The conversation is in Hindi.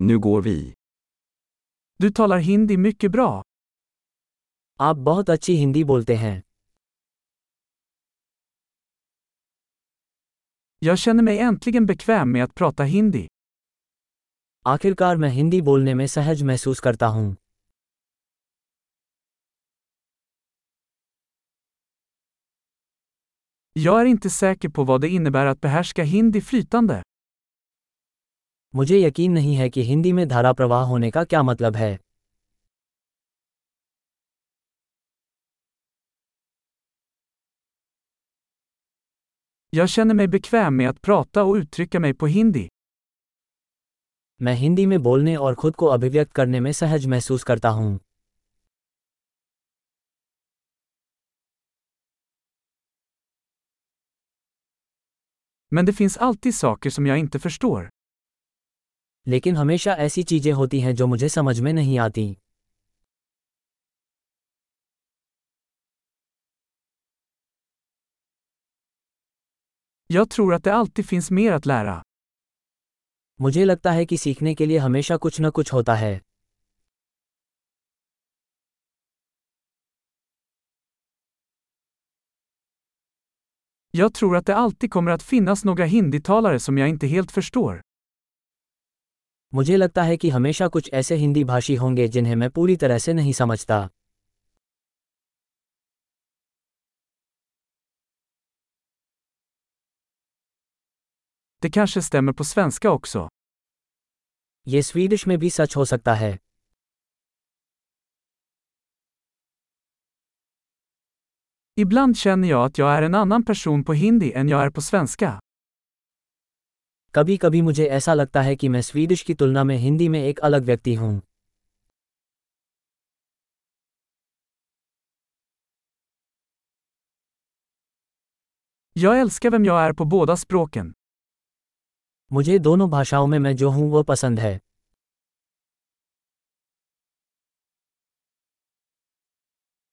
Nu går vi. Du talar hindi mycket bra. आप बहुत अच्छी हिंदी बोलते हैं Jag känner mig äntligen bekväm med att prata hindi. आखिरकार मैं हिंदी बोलने में सहज महसूस करता हूँ Jag är inte säker på vad det innebär att behärska hindi flytande. मुझे यकीन नहीं है कि हिंदी में धारा प्रवाह होने का क्या मतलब है Jag känner mig bekväm med att prata och uttrycka mig på hindi. मैं हिंदी में बोलने और खुद को अभिव्यक्त करने में सहज महसूस करता हूँ Men det finns alltid saker som jag inte förstår. लेकिन हमेशा ऐसी चीज़ें होती हैं जो मुझे समझ में नहीं आती Jag tror att det alltid finns mer att lära. मुझे लगता है कि सीखने के लिए हमेशा कुछ न कुछ होता है Jag tror att det alltid kommer att finnas några hinditalare som jag inte helt förstår. मुझे लगता है कि हमेशा कुछ ऐसे हिंदी भाषी होंगे जिन्हें मैं पूरी तरह से नहीं समझता Det kanske stämmer på svenska också. ये स्वीडिश में भी सच हो सकता है Ibland känner jag att jag är en annan person på hindi än jag är på svenska. कभी कभी मुझे ऐसा लगता है कि मैं स्वीडिश की तुलना में हिंदी में एक अलग व्यक्ति हूँ Jag älskar vem jag är på båda språken. मुझे दोनों भाषाओं में मैं जो हूँ वह पसंद है